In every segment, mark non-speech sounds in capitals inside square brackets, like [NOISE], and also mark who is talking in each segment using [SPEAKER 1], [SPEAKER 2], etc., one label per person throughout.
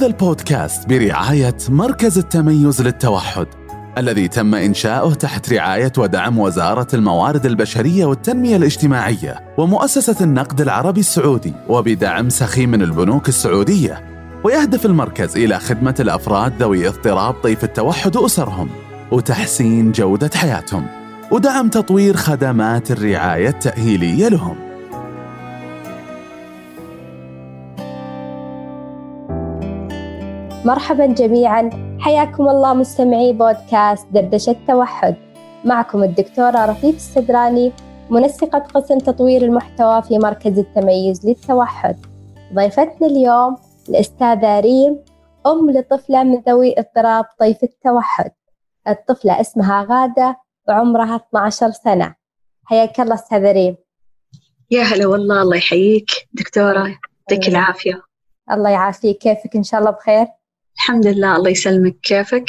[SPEAKER 1] هذا البودكاست برعاية مركز التميز للتوحد الذي تم إنشاؤه تحت رعاية ودعم وزارة الموارد البشرية والتنمية الاجتماعية ومؤسسة النقد العربي السعودي وبدعم سخي من البنوك السعودية ويهدف المركز إلى خدمة الأفراد ذوي اضطراب طيف التوحد وأسرهم وتحسين جودة حياتهم ودعم تطوير خدمات الرعاية التأهيلية لهم.
[SPEAKER 2] مرحبا جميعا. حياكم الله مستمعي بودكاست دردشة توحد معكم الدكتورة رفيف السدراني منسقة قسم تطوير المحتوى في مركز التميز للتوحد. ضيفتنا اليوم الأستاذة ريم أم لطفلة من ذوي اضطراب طيف التوحد. الطفلة اسمها غادة وعمرها 12 سنة. حياك الله أستاذة ريم.
[SPEAKER 3] يا هلا والله الله يحييك. دكتورة يعطيك العافية.
[SPEAKER 2] الله يعافيك. كيفك؟ إن شاء الله بخير.
[SPEAKER 3] الحمد لله الله يسلمك. كيفك؟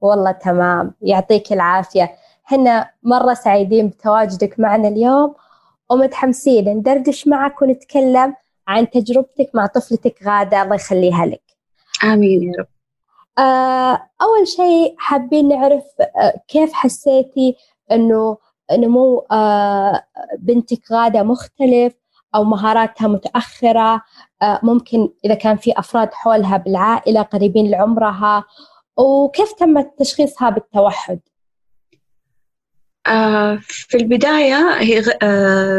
[SPEAKER 2] والله تمام يعطيك العافية. هنا مرة سعيدين بتواجدك معنا اليوم ومتحمسين ندردش معك ونتكلم عن تجربتك مع طفلتك غادة الله يخليها لك.
[SPEAKER 3] آمين يا رب.
[SPEAKER 2] آه، أول شيء حابين نعرف آه، كيف حسيتي أنه نمو آه، بنتك غادة مختلف؟ أو مهاراتها متأخرة ممكن إذا كان في أفراد حولها بالعائلة قريبين لعمرها. وكيف تم تشخيصها بالتوحد؟
[SPEAKER 3] في البداية هي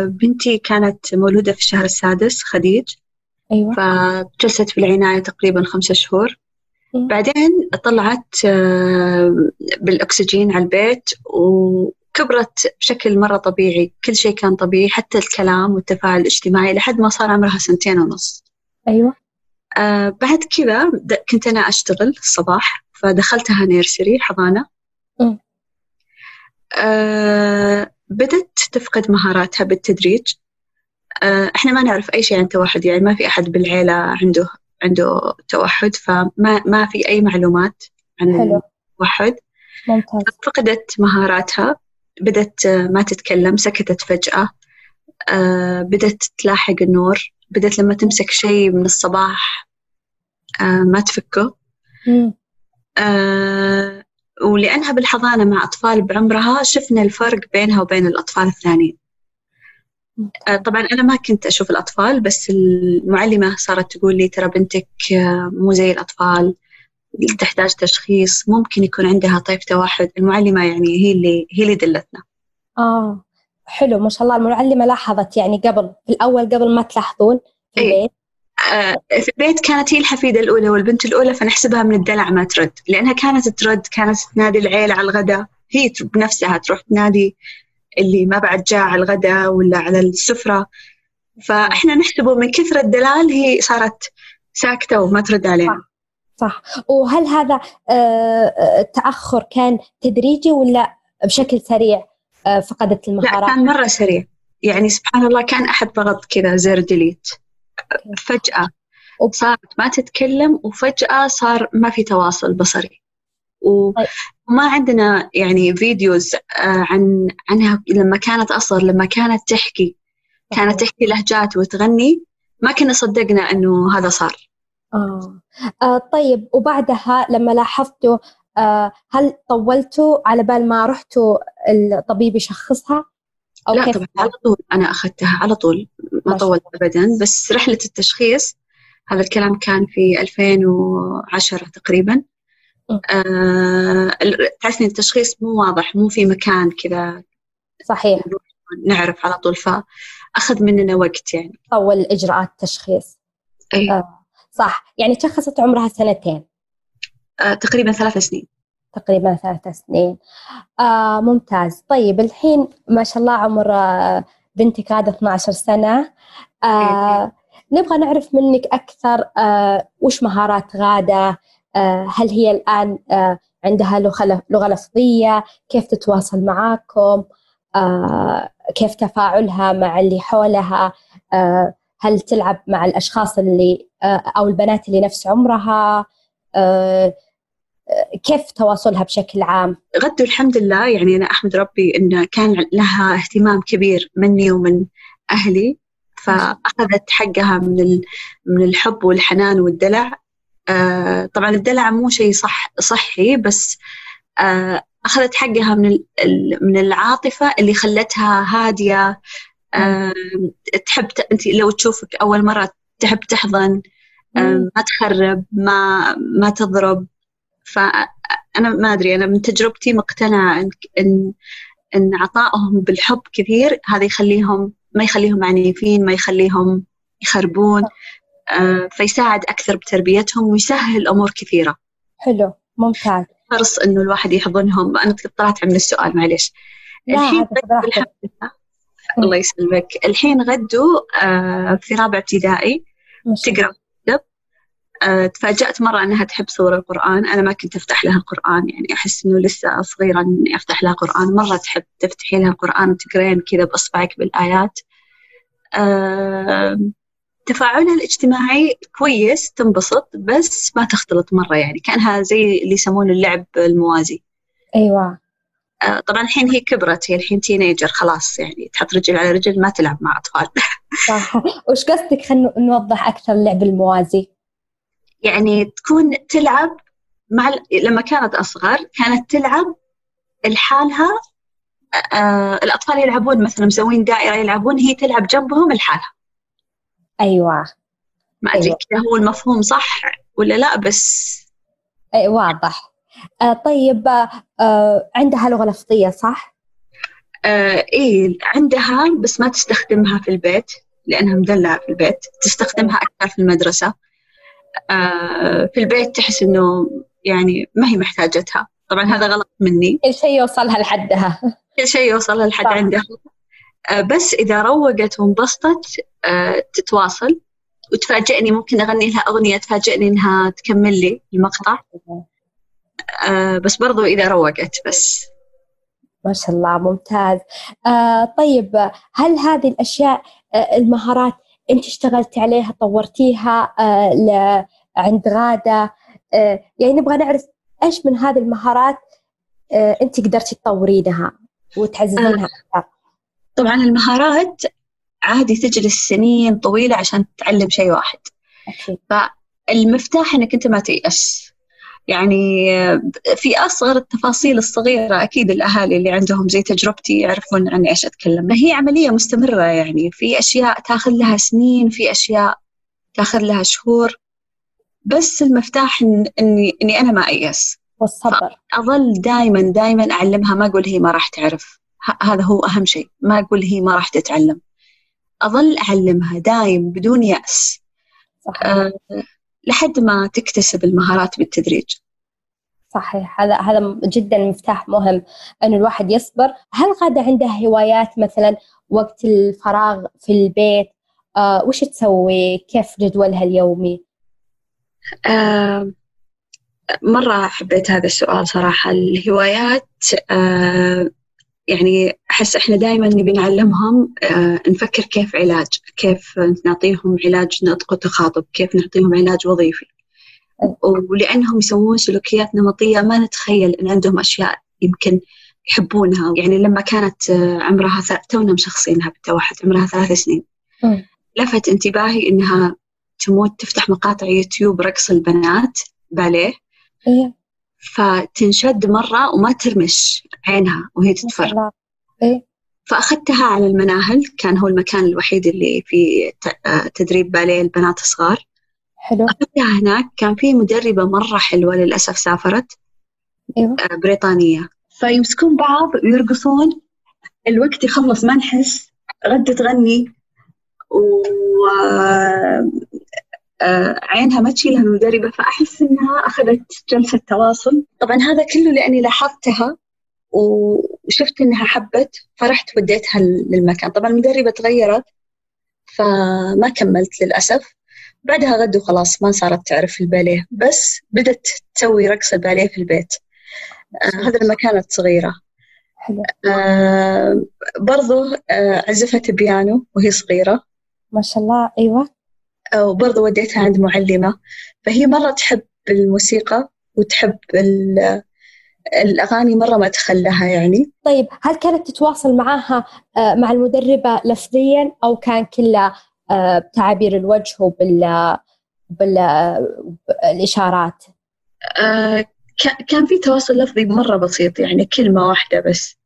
[SPEAKER 3] بنتي كانت مولودة في الشهر السادس خديج.
[SPEAKER 2] أيوة.
[SPEAKER 3] فجلست في العناية تقريبا خمسة شهور. بعدين طلعت بالأكسجين على البيت وكبرت بشكل مرة طبيعي. كل شيء كان طبيعي حتى الكلام والتفاعل الاجتماعي لحد ما صار عمرها سنتين ونص.
[SPEAKER 2] أيوة.
[SPEAKER 3] آه بعد كذا كنت أنا أشتغل الصباح فدخلتها نيرسري حضانة. آه بدت تفقد مهاراتها بالتدريج. آه إحنا ما نعرف أي شيء عن التوحد يعني ما في أحد بالعيلة عنده عنده توحد فما ما في أي معلومات عن
[SPEAKER 2] حلو.
[SPEAKER 3] التوحد
[SPEAKER 2] ممتاز.
[SPEAKER 3] فقدت مهاراتها. بدت ما تتكلم سكتت فجأة. آه بدت تلاحق النور. بدت لما تمسك شيء من الصباح آه ما تفكه. آه ولأنها بالحضانة مع أطفال بعمرها شفنا الفرق بينها وبين الأطفال الثانيين. آه، طبعا أنا ما كنت أشوف الأطفال بس المعلمة صارت تقول لي ترى بنتك آه، مو زي الأطفال. تحتاج تشخيص ممكن يكون عندها طيف توحد. المعلمة يعني هي اللي هي اللي دلتنا.
[SPEAKER 2] آه حلو. ما شاء الله. المعلمة لاحظت يعني قبل في الأول قبل ما تلاحظون في
[SPEAKER 3] إيه.
[SPEAKER 2] البيت.
[SPEAKER 3] آه في البيت كانت هي الحفيدة الأولى والبنت الأولى فنحسبها من الدلع ما ترد. لأنها كانت ترد كانت تنادي العيلة على الغداء هي بنفسها تروح تنادي اللي ما بعد جاء على الغداء ولا على السفرة. فإحنا نحسبه من كثرة الدلال هي صارت ساكتة وما ترد علينا.
[SPEAKER 2] صح. وهل هذا التأخر كان تدريجي ولا بشكل سريع فقدت المهارات؟
[SPEAKER 3] لا كان مرة سريع. يعني سبحان الله كان أحد ضغط كذا زر ديليت. فجأة صارت ما تتكلم وفجأة صار ما في تواصل بصري. وما عندنا يعني فيديوز عن عنها لما كانت أصغر لما كانت تحكي كانت تحكي لهجات وتغني ما كنا صدقنا إنه هذا صار.
[SPEAKER 2] آه. آه طيب وبعدها لما لاحظتوا آه هل طولتوا على بال ما رحتوا الطبيب يشخصها؟
[SPEAKER 3] أو لا كيف؟ طبعا على طول أنا أخذتها على طول. ما طولت أبدا. بس رحلة التشخيص هذا الكلام كان في 2010 تقريبا. آه تعرفين التشخيص مو واضح مو في مكان كذا
[SPEAKER 2] صحيح.
[SPEAKER 3] نعرف على طول. فأخذ مننا وقت يعني.
[SPEAKER 2] طول إجراءات التشخيص.
[SPEAKER 3] أي.
[SPEAKER 2] آه. صح. يعني تشخصت عمرها سنتين.
[SPEAKER 3] آه تقريبا ثلاث سنين.
[SPEAKER 2] تقريبا ثلاث سنين. آه ممتاز. طيب الحين ما شاء الله عمر بنتك هذا 12 سنة. آه نبغى نعرف منك أكثر آه وش مهارات غادة؟ آه هل هي الآن آه عندها لغة لغة لفظية؟ كيف تتواصل معاكم؟ آه كيف تفاعلها مع اللي حولها؟ آه هل تلعب مع الأشخاص اللي آه أو البنات اللي نفس عمرها؟ آه كيف تواصلها بشكل عام؟
[SPEAKER 3] غدو الحمد لله. يعني أنا أحمد ربي إن كان لها اهتمام كبير مني ومن أهلي فأخذت حقها من من الحب والحنان والدلع. آه طبعا الدلع مو شيء صح صحي بس آه أخذت حقها من من العاطفة اللي خلتها هادية آه تحب أنت لو تشوفك أول مرة تحب تحضن ما تخرب ما ما تضرب. فأنا ما أدري أنا من تجربتي مقتنعة إن إن, إن عطائهم بالحب كثير هذا يخليهم ما يخليهم عنيفين ما يخليهم يخربون آه فيساعد أكثر بتربيتهم ويسهل أمور كثيرة.
[SPEAKER 2] حلو ممتاز.
[SPEAKER 3] حرص إنه الواحد يحضنهم. أنا طلعت من السؤال معلش الحين الله يسلمك. الحين غدوا آه في رابع ابتدائي تقرأ كتب آه تفاجأت مرة أنها تحب صور القرآن. أنا ما كنت أفتح لها القرآن يعني أحس إنه لسه صغيرة إني أفتح لها قرآن. مرة تحب تفتحي لها القرآن وتقرين كذا بإصبعك بالآيات. آه تفاعلها الاجتماعي كويس تنبسط بس ما تختلط مرة يعني. كأنها زي اللي يسمونه اللعب الموازي.
[SPEAKER 2] أيوة.
[SPEAKER 3] طبعا الحين هي كبرت هي الحين تينيجر خلاص يعني تحط رجل على رجل ما تلعب مع أطفال.
[SPEAKER 2] صح. وش قصدك؟ خلينا نوضح أكثر اللعب الموازي.
[SPEAKER 3] يعني تكون تلعب مع لما كانت أصغر كانت تلعب لحالها آه الأطفال يلعبون مثلا مسوين دائرة يلعبون هي تلعب جنبهم لحالها.
[SPEAKER 2] أيوة.
[SPEAKER 3] ما أدري أيوة. كذا هو المفهوم صح ولا لا بس
[SPEAKER 2] أي واضح. آه طيب آه عندها لغة لفظية صح؟
[SPEAKER 3] آه إيه عندها بس ما تستخدمها في البيت لأنها مدلعة في البيت تستخدمها أكثر في المدرسة. آه في البيت تحس إنه يعني ما هي محتاجتها. طبعا هذا غلط مني.
[SPEAKER 2] كل شيء يوصلها لحدها.
[SPEAKER 3] كل شيء يوصلها لحد عندها. آه بس إذا روقت وانبسطت آه تتواصل. وتفاجئني ممكن أغني لها أغنية تفاجئني إنها تكمل لي المقطع. آه بس برضو إذا روقت بس.
[SPEAKER 2] ما شاء الله ممتاز. آه طيب هل هذه الأشياء آه المهارات أنت اشتغلتي عليها طورتيها آه عند غادة؟ آه يعني نبغى نعرف إيش من هذه المهارات آه أنت قدرتي تطورينها وتعززينها
[SPEAKER 3] آه. أكثر؟ طبعا المهارات عادي تجلس سنين طويلة عشان تتعلم شيء واحد. أكيد. فالمفتاح إنك أنت ما تيأس. يعني في أصغر التفاصيل الصغيرة أكيد الأهالي اللي عندهم زي تجربتي يعرفون عن إيش أتكلم. هي عملية مستمرة يعني. في أشياء تاخذ لها سنين في أشياء تاخذ لها شهور. بس المفتاح إن إني إني أنا ما أيأس.
[SPEAKER 2] والصبر
[SPEAKER 3] أظل دائما دائما أعلمها ما أقول هي ما راح تعرف. هذا هو أهم شيء. ما أقول هي ما راح تتعلم. أظل أعلمها دايم بدون يأس. صحيح. أه لحد ما تكتسب المهارات بالتدريج.
[SPEAKER 2] صحيح. هذا هذا جدا مفتاح مهم أن الواحد يصبر. هل غادة عندها هوايات مثلا وقت الفراغ في البيت؟ آه وش تسوي؟ كيف جدولها اليومي؟
[SPEAKER 3] آه مرة حبيت هذا السؤال صراحة. الهوايات آه يعني أحس إحنا دائما نبي نعلمهم آه نفكر كيف علاج كيف نعطيهم علاج نطق وتخاطب كيف نعطيهم علاج وظيفي. ولأنهم يسوون سلوكيات نمطية ما نتخيل أن عندهم أشياء يمكن يحبونها. يعني لما كانت آه، عمرها تونا مشخصينها بالتوحد عمرها ثلاث سنين. لفت انتباهي إنها تموت تفتح مقاطع يوتيوب رقص البنات باليه.
[SPEAKER 2] إيه.
[SPEAKER 3] فتنشد مرة وما ترمش عينها وهي تتفرج.
[SPEAKER 2] إيه؟
[SPEAKER 3] فأخذتها على المناهل كان هو المكان الوحيد اللي في تدريب باليه البنات الصغار
[SPEAKER 2] حلو.
[SPEAKER 3] أخذتها هناك كان في مدربة مرة حلوة للأسف سافرت.
[SPEAKER 2] أيوة.
[SPEAKER 3] بريطانية. فيمسكون بعض ويرقصون. الوقت يخلص ما نحس غدة تغني. و آه، عينها ما تشيلها المدربة فأحس إنها أخذت جلسة تواصل. طبعا هذا كله لأني لاحظتها. وشفت إنها حبت فرحت وديتها للمكان. طبعا المدربة تغيرت فما كملت للأسف. بعدها غدو خلاص ما صارت تعرف الباليه. بس بدت تسوي رقص الباليه في البيت. آه هذا لما كانت صغيرة
[SPEAKER 2] حلو.
[SPEAKER 3] آه برضو آه عزفت بيانو وهي صغيرة.
[SPEAKER 2] ما شاء الله. أيوة.
[SPEAKER 3] وبرضه وديتها عند معلمة. فهي مرة تحب الموسيقى وتحب الأغاني مرة ما تخلها يعني.
[SPEAKER 2] طيب هل كانت تتواصل معها آه، مع المدربة لفظيا أو كان كله آه، بتعابير الوجه وبال بالإشارات؟
[SPEAKER 3] آه كان في تواصل لفظي مرة بسيط يعني كلمة واحدة بس.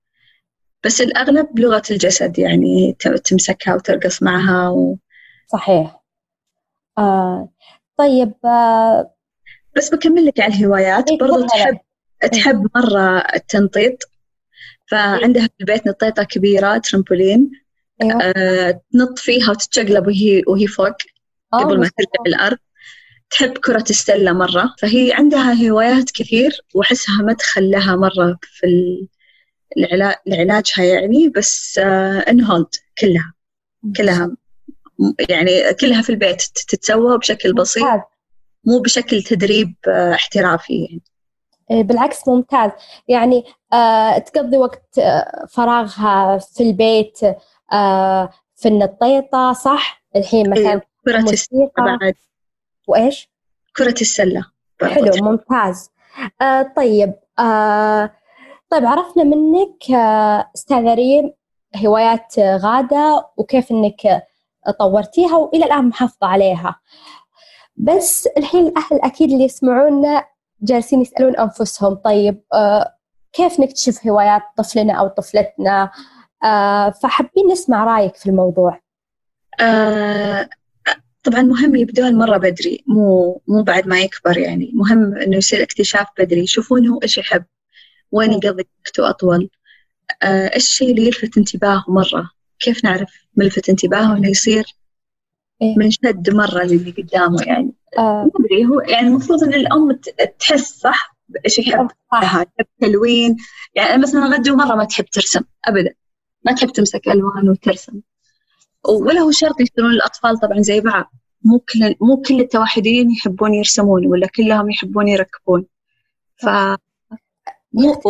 [SPEAKER 3] بس الأغلب لغة الجسد يعني تمسكها وترقص معها و...
[SPEAKER 2] صحيح. آه طيب آه
[SPEAKER 3] بس بكمل لك على الهوايات إيه برضو تحب تحب مرة التنطيط فعندها في البيت نطيطة كبيرة ترمبولين أيوة. آه تنط فيها وتتشقلب وهي وهي فوق آه، قبل ما ترجع الأرض تحب كرة السلة مرة فهي عندها هوايات كثير وأحسها مدخل لها مرة في العلاج لعلاجها يعني بس ان هولد كلها. كلها يعني كلها في البيت تتسوى بشكل بسيط مو بشكل تدريب آه، احترافي يعني.
[SPEAKER 2] إيه، بالعكس ممتاز. يعني آه تقضي وقت آه فراغها في البيت آه في النطيطة صح؟ الحين
[SPEAKER 3] مثلا إيه كرة السلة بعد.
[SPEAKER 2] وإيش؟
[SPEAKER 3] كرة السلة.
[SPEAKER 2] حلو ممتاز. آه طيب آه طيب عرفنا منك آه، استاذة ريم هوايات غادة وكيف إنك طورتيها وإلى الآن محافظة عليها. بس الحين الاهل أكيد اللي يسمعونا جالسين يسألون أنفسهم طيب آه، كيف نكتشف هوايات طفلنا أو طفلتنا؟ آه، فحابين نسمع رأيك في الموضوع.
[SPEAKER 3] طبعا مهم يبدون مرة بدري مو مو بعد ما يكبر يعني. مهم إنه يصير اكتشاف بدري يشوفون هو إيش يحب وين يقضي وقته أطول. آه، إيش الشيء اللي يلفت انتباهه مرة؟ كيف نعرف ملفت انتباهه إنه يصير إيه؟ منشد مرة للي قدامه يعني. آه. ما أدري هو يعني المفروض إن الأم تحس صح؟ إيش يحب تحب تلوين؟ يعني مثلا غدو مرة ما تحب ترسم أبدا. ما تحب تمسك ألوان وترسم. ولا هو شرط يصيرون الأطفال طبعا زي بعض مو كل مو كل التوحدين يحبون يرسمون ولا كلهم يحبون يركبون. ف مو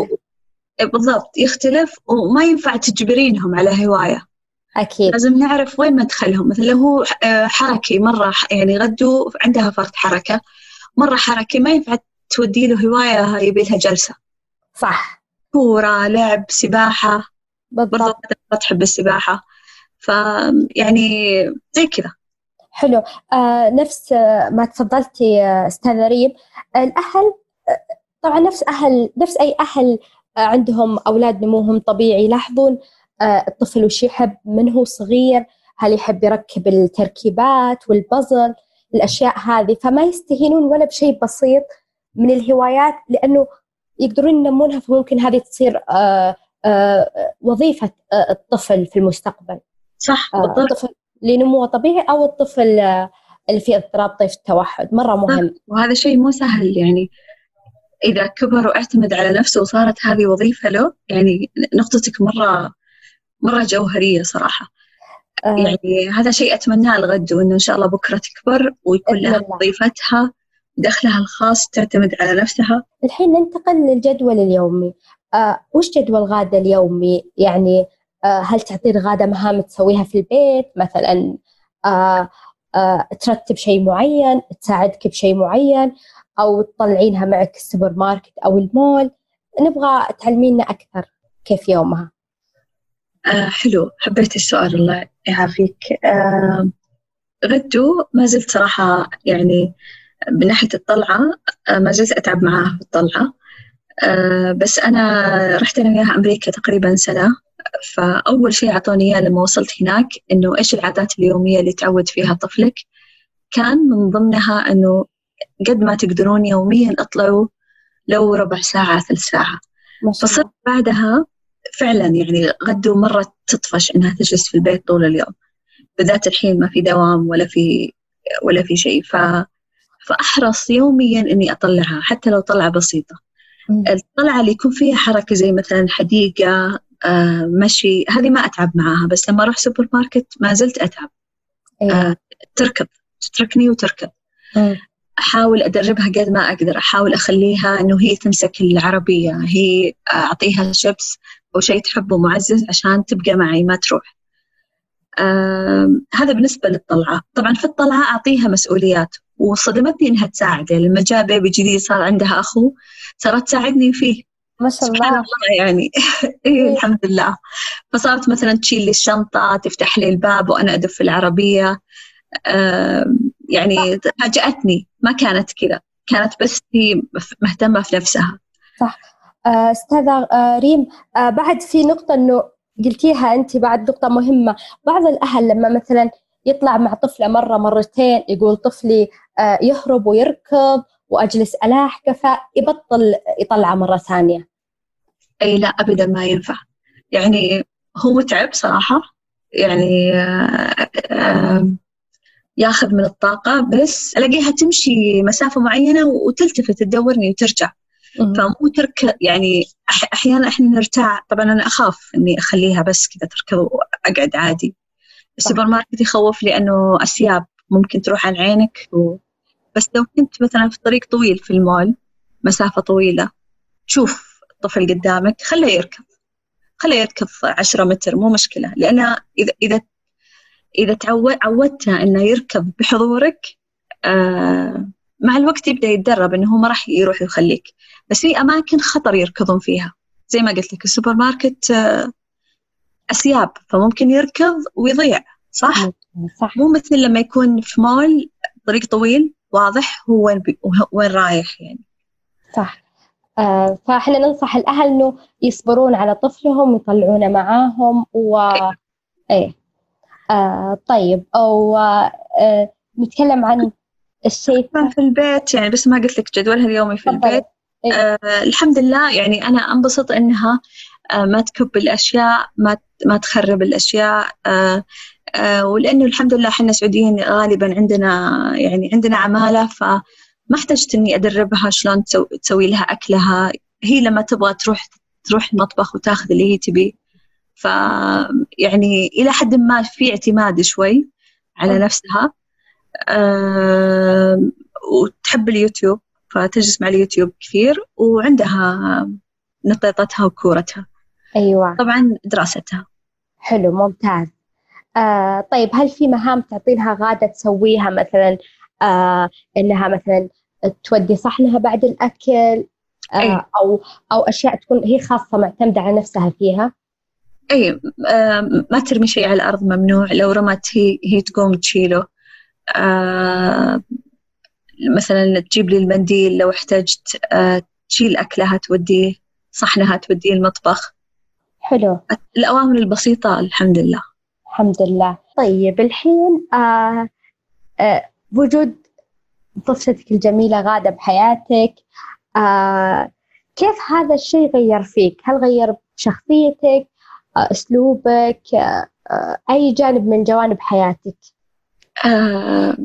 [SPEAKER 3] بالضبط يختلف وما ينفع تجبرينهم على هواية.
[SPEAKER 2] أكيد.
[SPEAKER 3] لازم نعرف وين مدخلهم. مثلا لو هو آه، حركي مرة يعني غدو عندها فرط حركة. مرة حركي ما ينفع تودي له هواية يبي لها جلسة.
[SPEAKER 2] صح.
[SPEAKER 3] كورة لعب سباحة. بالضبط. ما تحب السباحة. فيعني زي كذا.
[SPEAKER 2] حلو. آه نفس ما تفضلتي آه، استاذة ريم الأهل طبعا نفس أهل نفس أي أهل آه، عندهم أولاد نموهم طبيعي يلاحظون آه، الطفل وش يحب من هو صغير هل يحب يركب التركيبات والبازل الأشياء هذه. فما يستهينون ولا بشيء بسيط من الهوايات لأنه يقدرون ينمونها فممكن هذه تصير آه، وظيفة الطفل في المستقبل.
[SPEAKER 3] صح بالضبط.
[SPEAKER 2] الطفل لنموه طبيعي أو الطفل اللي فيه اضطراب طيف التوحد. مرة مهم.
[SPEAKER 3] وهذا شيء مو سهل يعني إذا كبر واعتمد على نفسه وصارت هذه وظيفة له يعني نقطتك مرة مرة جوهرية صراحة. آه. يعني هذا شيء أتمناه لغد وإنه إن شاء الله بكرة تكبر ويكون لها وظيفتها دخلها الخاص تعتمد على نفسها.
[SPEAKER 2] الحين ننتقل للجدول اليومي. آه وش جدول غادة اليومي؟ يعني آه هل تعطي غادة مهام تسويها في البيت؟ مثلا آه آه ترتب شيء معين تساعدك بشيء معين أو تطلعينها معك السوبر ماركت أو المول. نبغى تعلمينا أكثر كيف يومها.
[SPEAKER 3] آه حلو حبيت السؤال الله يعافيك. آه غدو ما زلت صراحة يعني من ناحية الطلعة آه ما زلت أتعب معاها في الطلعة. آه بس أنا رحت أنا وياها أمريكا تقريبا سنة فأول شيء أعطوني إياه لما وصلت هناك إنه إيش العادات اليومية اللي تعود فيها طفلك. كان من ضمنها إنه قد ما تقدرون يوميا أطلعوا لو ربع ساعة ثلث ساعة. فصرت بعدها فعلا يعني غدو مرة تطفش إنها تجلس في البيت طول اليوم. بالذات الحين ما في دوام ولا في ولا في شيء. ف فأحرص يوميا إني أطلعها حتى لو طلعة بسيطة. الطلعة اللي يكون فيها حركة زي مثلا حديقة آه، مشي هذه ما أتعب معاها بس لما أروح سوبر ماركت ما زلت أتعب. أيوة. آه، تركض تتركني وتركض أحاول أدربها قد ما أقدر. أحاول أخليها إنه هي تمسك العربية هي أعطيها شيبس أو شيء تحبه معزز عشان تبقى معي ما تروح. هذا بالنسبة للطلعة. طبعا في الطلعة أعطيها مسؤوليات وصدمتني إنها تساعد يعني لما جاء بيبي جديد صار عندها أخو صارت تساعدني فيه.
[SPEAKER 2] ما شاء الله.
[SPEAKER 3] سبحان الله يعني. [LAUGHS] إيه الحمد لله. فصارت مثلا تشيل لي الشنطة تفتح لي الباب وأنا أدف في العربية. يعني فاجأتني ما كانت كذا كانت بس هي مهتمة في نفسها.
[SPEAKER 2] صح. آه، أستاذة آه، ريم آه، بعد في نقطة إنه قلتيها أنت بعد نقطة مهمة. بعض الأهل لما مثلا يطلع مع طفلة مرة مرتين يقول طفلي يهرب ويركض وأجلس ألاحقه فيبطل يطلعه مرة ثانية.
[SPEAKER 3] أي لا ابدا ما ينفع. يعني هو متعب صراحة. يعني ياخذ من الطاقة بس ألاقيها تمشي مسافة معينة وتلتفت تدورني وترجع. فمو ترك يعني أحيانا إحنا نرتاع طبعا أنا أخاف إني أخليها بس كذا تركض وأقعد عادي. السوبر ماركت يخوف لأنه أسياب ممكن تروح عن عينك و... بس لو كنت مثلا في طريق طويل في المول مسافة طويلة تشوف الطفل قدامك خله يركض خله يركض عشرة متر مو مشكلة. لأن إذا إذا إذا تعود عودته إنه يركض بحضورك آه مع الوقت يبدأ يتدرب إنه هو ما راح يروح يخليك. بس في أماكن خطر يركضون فيها. زي ما قلت لك السوبر ماركت آه أسياب فممكن يركض ويضيع صح؟ صح مو مثل لما يكون في مول طريق طويل واضح هو وين بي... وين رايح يعني.
[SPEAKER 2] صح. آه فإحنا ننصح الأهل إنه يصبرون على طفلهم ويطلعونه معاهم و إيه, إيه. آه طيب أو آه نتكلم عن الشيء
[SPEAKER 3] في البيت يعني بس ما قلت لك جدولها اليومي في البيت. إيه؟ آه الحمد لله يعني أنا أنبسط إنها آه ما تكب الأشياء ما ما تخرب الأشياء. آه آه ولأنه الحمد لله إحنا سعوديين غالبا عندنا يعني عندنا عمالة فما احتجت إني أدربها شلون تسوي لها أكلها. هي لما تبغى تروح تروح المطبخ وتاخذ اللي هي تبيه. ف يعني إلى حد ما في اعتماد شوي على نفسها. أه وتحب اليوتيوب فتجلس مع اليوتيوب كثير وعندها نطيطتها وكورتها.
[SPEAKER 2] أيوه.
[SPEAKER 3] طبعا دراستها.
[SPEAKER 2] حلو ممتاز. آه طيب هل في مهام تعطينها غادة تسويها مثلا؟ آه إنها مثلا تودي صحنها بعد الأكل؟ آه أو أو أشياء تكون هي خاصة معتمدة على نفسها فيها؟
[SPEAKER 3] أي آه ما ترمي شيء على الأرض ممنوع لو رمت هي هي تقوم تشيله. آه مثلا تجيب لي المنديل لو احتجت آه تشيل أكلها توديه صحنها توديه المطبخ.
[SPEAKER 2] حلو.
[SPEAKER 3] الأوامر البسيطة الحمد لله.
[SPEAKER 2] الحمد لله. طيب الحين آه آه وجود طفلتك الجميلة غادة بحياتك آه كيف هذا الشيء غير فيك؟ هل غير شخصيتك؟ أسلوبك؟ أي جانب من جوانب حياتك؟
[SPEAKER 3] آه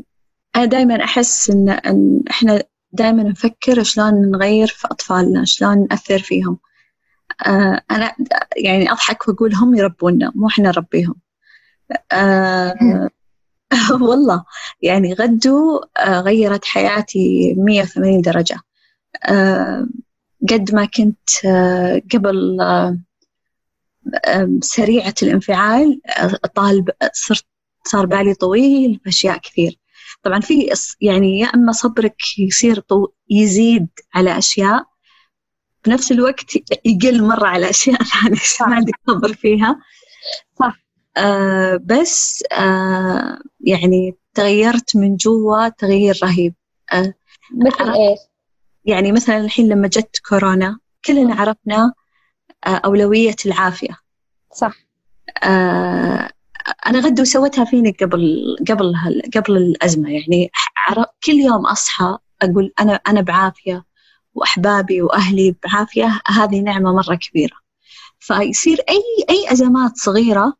[SPEAKER 3] أنا دائما أحس إن, إن إحنا دائما نفكر شلون نغير في أطفالنا شلون نأثر فيهم آه أنا يعني أضحك وأقول هم يربونا مو إحنا نربيهم آه [LAUGHS] والله يعني غدو غيرت حياتي 180 درجة قد ما كنت قبل سريعة الانفعال طالب صرت صار بالي طويل في أشياء كثير. طبعا في يعني يا إما صبرك يصير طو يزيد على أشياء بنفس الوقت يقل مرة على أشياء ثانية ما عندك صبر فيها.
[SPEAKER 2] صح.
[SPEAKER 3] آه بس آه يعني تغيرت من جوا تغيير رهيب.
[SPEAKER 2] آه مثل إيش؟
[SPEAKER 3] يعني مثلا الحين لما جت كورونا كلنا عرفنا آه أولوية العافية.
[SPEAKER 2] صح.
[SPEAKER 3] آه أنا غدو سوتها فيني قبل قبل قبل الأزمة. يعني كل يوم أصحى أقول أنا أنا بعافية وأحبابي وأهلي بعافية هذه نعمة مرة كبيرة. فيصير أي أي أزمات صغيرة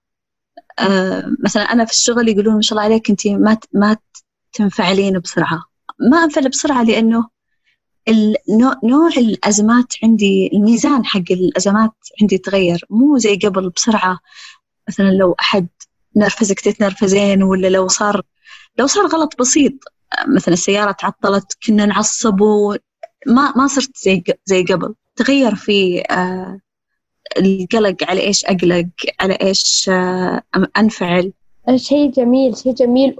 [SPEAKER 3] آه مثلا أنا في الشغل يقولون ما شاء الله عليك انت ما ما تنفعلين بسرعة. ما أنفعل بسرعة لأنه النوع نوع الأزمات عندي الميزان حق الأزمات عندي تغير. مو زي قبل بسرعة. مثلا لو أحد نرفزك تتنرفزين ولا لو صار لو صار غلط بسيط. مثلا السيارة تعطلت كنا نعصب وما ما صرت زي زي قبل. تغير في آه القلق على إيش أقلق على إيش آه، أنفعل.
[SPEAKER 2] شيء جميل شيء جميل.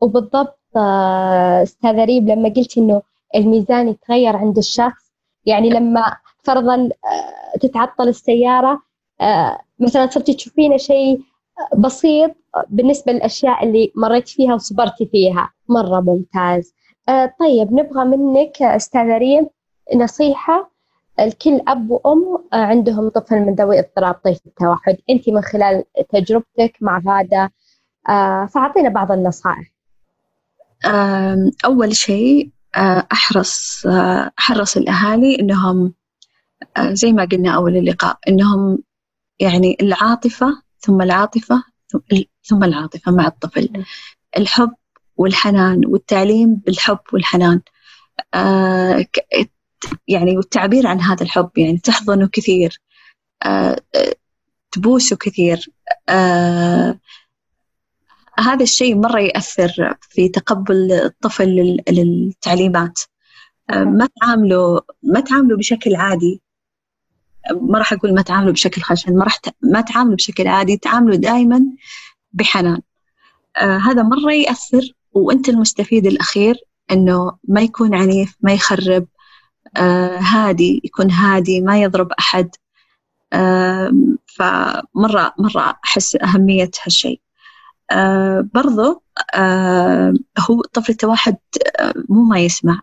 [SPEAKER 2] وبالضبط آه، استاذه ريب لما قلت إنه الميزان يتغير عند الشخص. يعني لما فرضا آه، تتعطل السيارة مثلا صرتي تشوفين شيء بسيط بالنسبة للأشياء اللي مريت فيها وصبرتي فيها. مرة ممتاز. آه طيب نبغى منك أستاذة ريم نصيحة. لكل أب وأم عندهم طفل من ذوي اضطراب طيف التوحد. أنت من خلال تجربتك مع آه فأعطينا بعض النصائح.
[SPEAKER 3] أول شيء آه، أحرص آه، أحرص الأهالي إنهم آه، زي ما قلنا أول اللقاء إنهم يعني العاطفة ثم العاطفة ثم العاطفة مع الطفل. الحب والحنان والتعليم بالحب والحنان. يعني والتعبير عن هذا الحب يعني تحضنه كثير تبوسه كثير هذا الشيء مرة يأثر في تقبل الطفل للتعليمات. ما تعامله ما تعامله بشكل عادي. ما راح أقول ما تعامله بشكل خشن ما راح ما تعامله بشكل عادي تعامله دائما بحنان. آه هذا مرة يأثر وأنت المستفيد الأخير إنه ما يكون عنيف ما يخرب آه هادي يكون هادي ما يضرب أحد. فمرة مرة أحس أهمية هالشيء. آه برضو آه هو طفل التوحد آه مو ما يسمع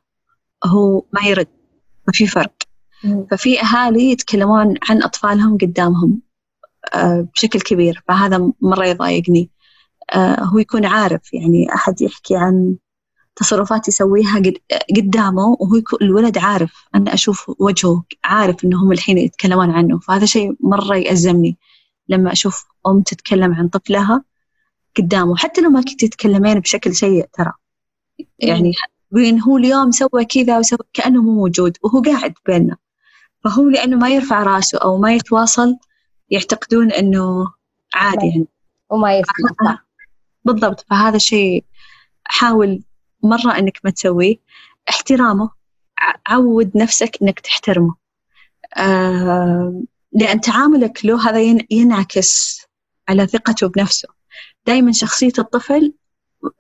[SPEAKER 3] هو ما يرد ما في فرق. ففي أهالي يتكلمون عن أطفالهم قدامهم آه بشكل كبير فهذا مرة يضايقني. آه هو يكون عارف يعني أحد يحكي عن تصرفات يسويها قدامه وهو الولد عارف أنا أشوف وجهه عارف إنهم الحين يتكلمون عنه. فهذا شيء مرة يأزمني لما أشوف أم تتكلم عن طفلها قدامه حتى لو ما كنت تتكلمين بشكل سيء ترى. يعني وين هو اليوم سوى كذا وسوى كأنه مو موجود وهو قاعد بيننا. فهو لأنه ما يرفع راسه أو ما يتواصل يعتقدون أنه عادي يعني.
[SPEAKER 2] وما يسمع
[SPEAKER 3] بالضبط. فهذا شيء حاول مرة أنك ما تسويه. احترامه. عود نفسك أنك تحترمه. آه لأن تعاملك له هذا ينعكس على ثقته بنفسه. دائما شخصية الطفل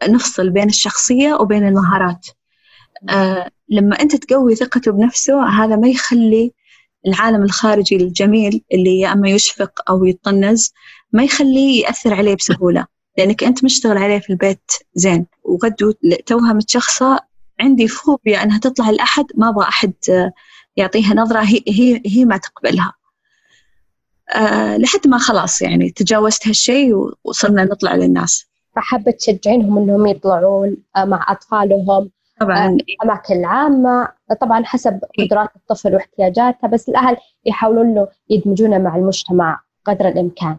[SPEAKER 3] نفصل بين الشخصية وبين المهارات. آه لما أنت تقوي ثقته بنفسه هذا ما يخلي العالم الخارجي الجميل اللي يا أما يشفق أو يطنز ما يخليه يأثر عليه بسهولة. [LAUGHS] لأنك أنت مشتغل عليه في البيت زين. وغدو توها متشخصة عندي فوبيا أنها تطلع لأحد ما أبغى أحد يعطيها نظرة هي, هي, هي ما تقبلها. آه لحد ما خلاص يعني تجاوزت هالشيء وصرنا نطلع للناس.
[SPEAKER 2] فحابة تشجعينهم إنهم يطلعون آه، مع أطفالهم
[SPEAKER 3] طبعا. آه،
[SPEAKER 2] الاماكن العامة طبعا حسب قدرات الطفل واحتياجاته بس الأهل يحاولون له يدمجونه مع المجتمع قدر الإمكان.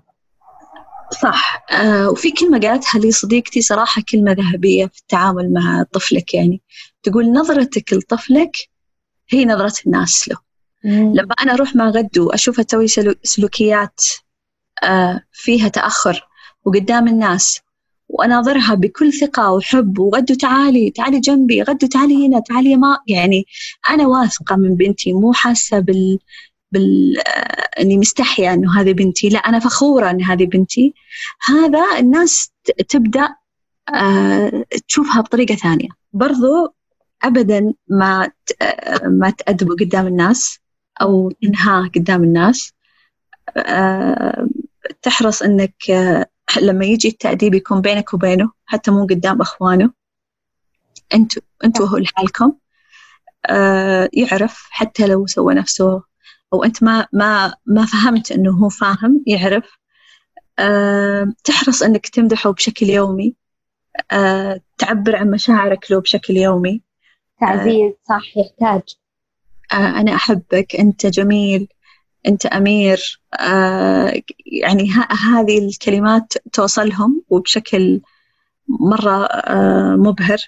[SPEAKER 3] صح. آه وفي كلمة قالتها لي صديقتي صراحة كلمة ذهبية في التعامل مع طفلك يعني. تقول نظرتك لطفلك هي نظرة الناس له. لما أنا أروح مع غدو أشوفها تسوي سلوكيات آه، فيها تأخر وقدام الناس وأناظرها بكل ثقة وحب وغدو تعالي تعالي جنبي غدو تعالي هنا تعالي ما يعني أنا واثقة من بنتي مو حاسة بال بال آه، إني مستحية إنه هذه بنتي لا أنا فخورة إن هذه بنتي. هذا الناس تبدأ آه، تشوفها بطريقة ثانية. برضو ابدا ما ما تأدبوا قدام الناس. أو إنهاء قدام الناس. آه، تحرص أنك آه، لما يجي التأديب يكون بينك وبينه حتى مو قدام أخوانه. أنتوا أنتوا هو لحالكم. آه، يعرف حتى لو سوى نفسه أو أنت ما ما ما فهمت إنه هو فاهم يعرف. تحرص إنك تمدحه بشكل يومي. تعبر عن مشاعرك له بشكل يومي.
[SPEAKER 2] تعزيز صح يحتاج.
[SPEAKER 3] أنا أحبك أنت جميل أنت أمير. آه، يعني هذه الكلمات توصلهم وبشكل مرة آه، مبهر.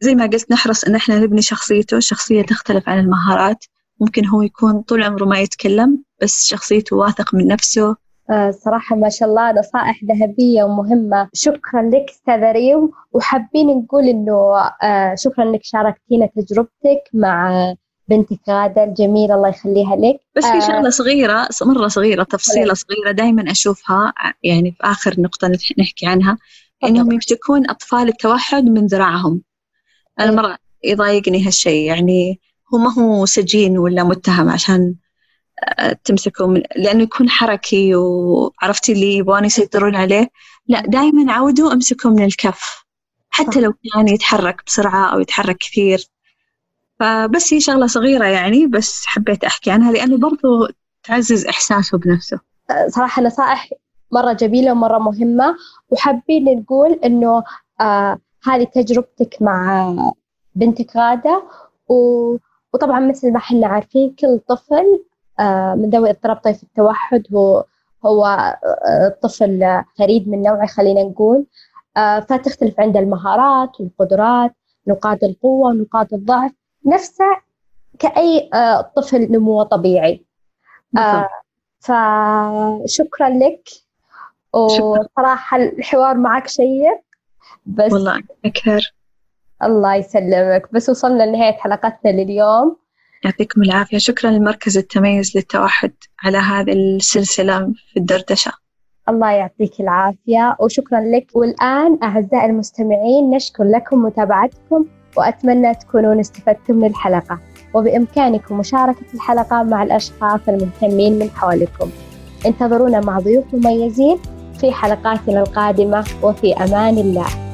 [SPEAKER 3] زي ما قلت نحرص إن إحنا نبني شخصيته. الشخصية تختلف عن المهارات. ممكن هو يكون طول عمره ما يتكلم بس شخصيته واثق من نفسه.
[SPEAKER 2] آه، صراحة ما شاء الله نصائح ذهبية ومهمة. شكرا لك أستاذة ريم. وحابين نقول إنه آه، شكرا إنك شاركتينا تجربتك مع بنتك غادة الجميلة الله يخليها لك.
[SPEAKER 3] بس في آه، شغلة صغيرة مرة صغيرة تفصيلة صغيرة دائما أشوفها يعني في آخر نقطة نحكي عنها إنهم يمسكون أطفال التوحد من ذراعهم. أنا إيه. مرة يضايقني هالشيء يعني هو ما هو سجين ولا متهم عشان تمسكه من لأنه يكون حركي وعرفتي اللي يبغون يسيطرون عليه. لا دائما عودوا امسكوا من الكف. حتى لو كان يتحرك بسرعة أو يتحرك كثير. فبس هي شغلة صغيرة يعني بس حبيت أحكي عنها لأنه برضو تعزز إحساسه بنفسه.
[SPEAKER 2] صراحة نصائح مرة جميلة ومرة مهمة. وحابين نقول إنه آه هذه تجربتك مع بنتك غادة. و... وطبعا مثل ما إحنا عارفين كل طفل من ذوي اضطراب طيف التوحد. هو هو آه طفل فريد من نوعه خلينا نقول. آه فتختلف عنده المهارات والقدرات نقاط القوة ونقاط الضعف. نفسه كأي آه طفل نمو طبيعي. آه فشكرا لك. وصراحة الحوار معك شيق.
[SPEAKER 3] بس والله أكثر.
[SPEAKER 2] الله يسلمك. بس وصلنا لنهاية حلقتنا لليوم.
[SPEAKER 3] يعطيكم العافية. شكرا لمركز التميز للتوحد على هذه السلسلة في الدردشة.
[SPEAKER 2] الله يعطيك العافية وشكرا لك. والآن أعزائي المستمعين نشكر لكم متابعتكم وأتمنى تكونون استفدتم من الحلقة. وبإمكانكم مشاركة الحلقة مع الأشخاص المهتمين من حولكم. انتظرونا مع ضيوف مميزين في حلقاتنا القادمة وفي أمان الله.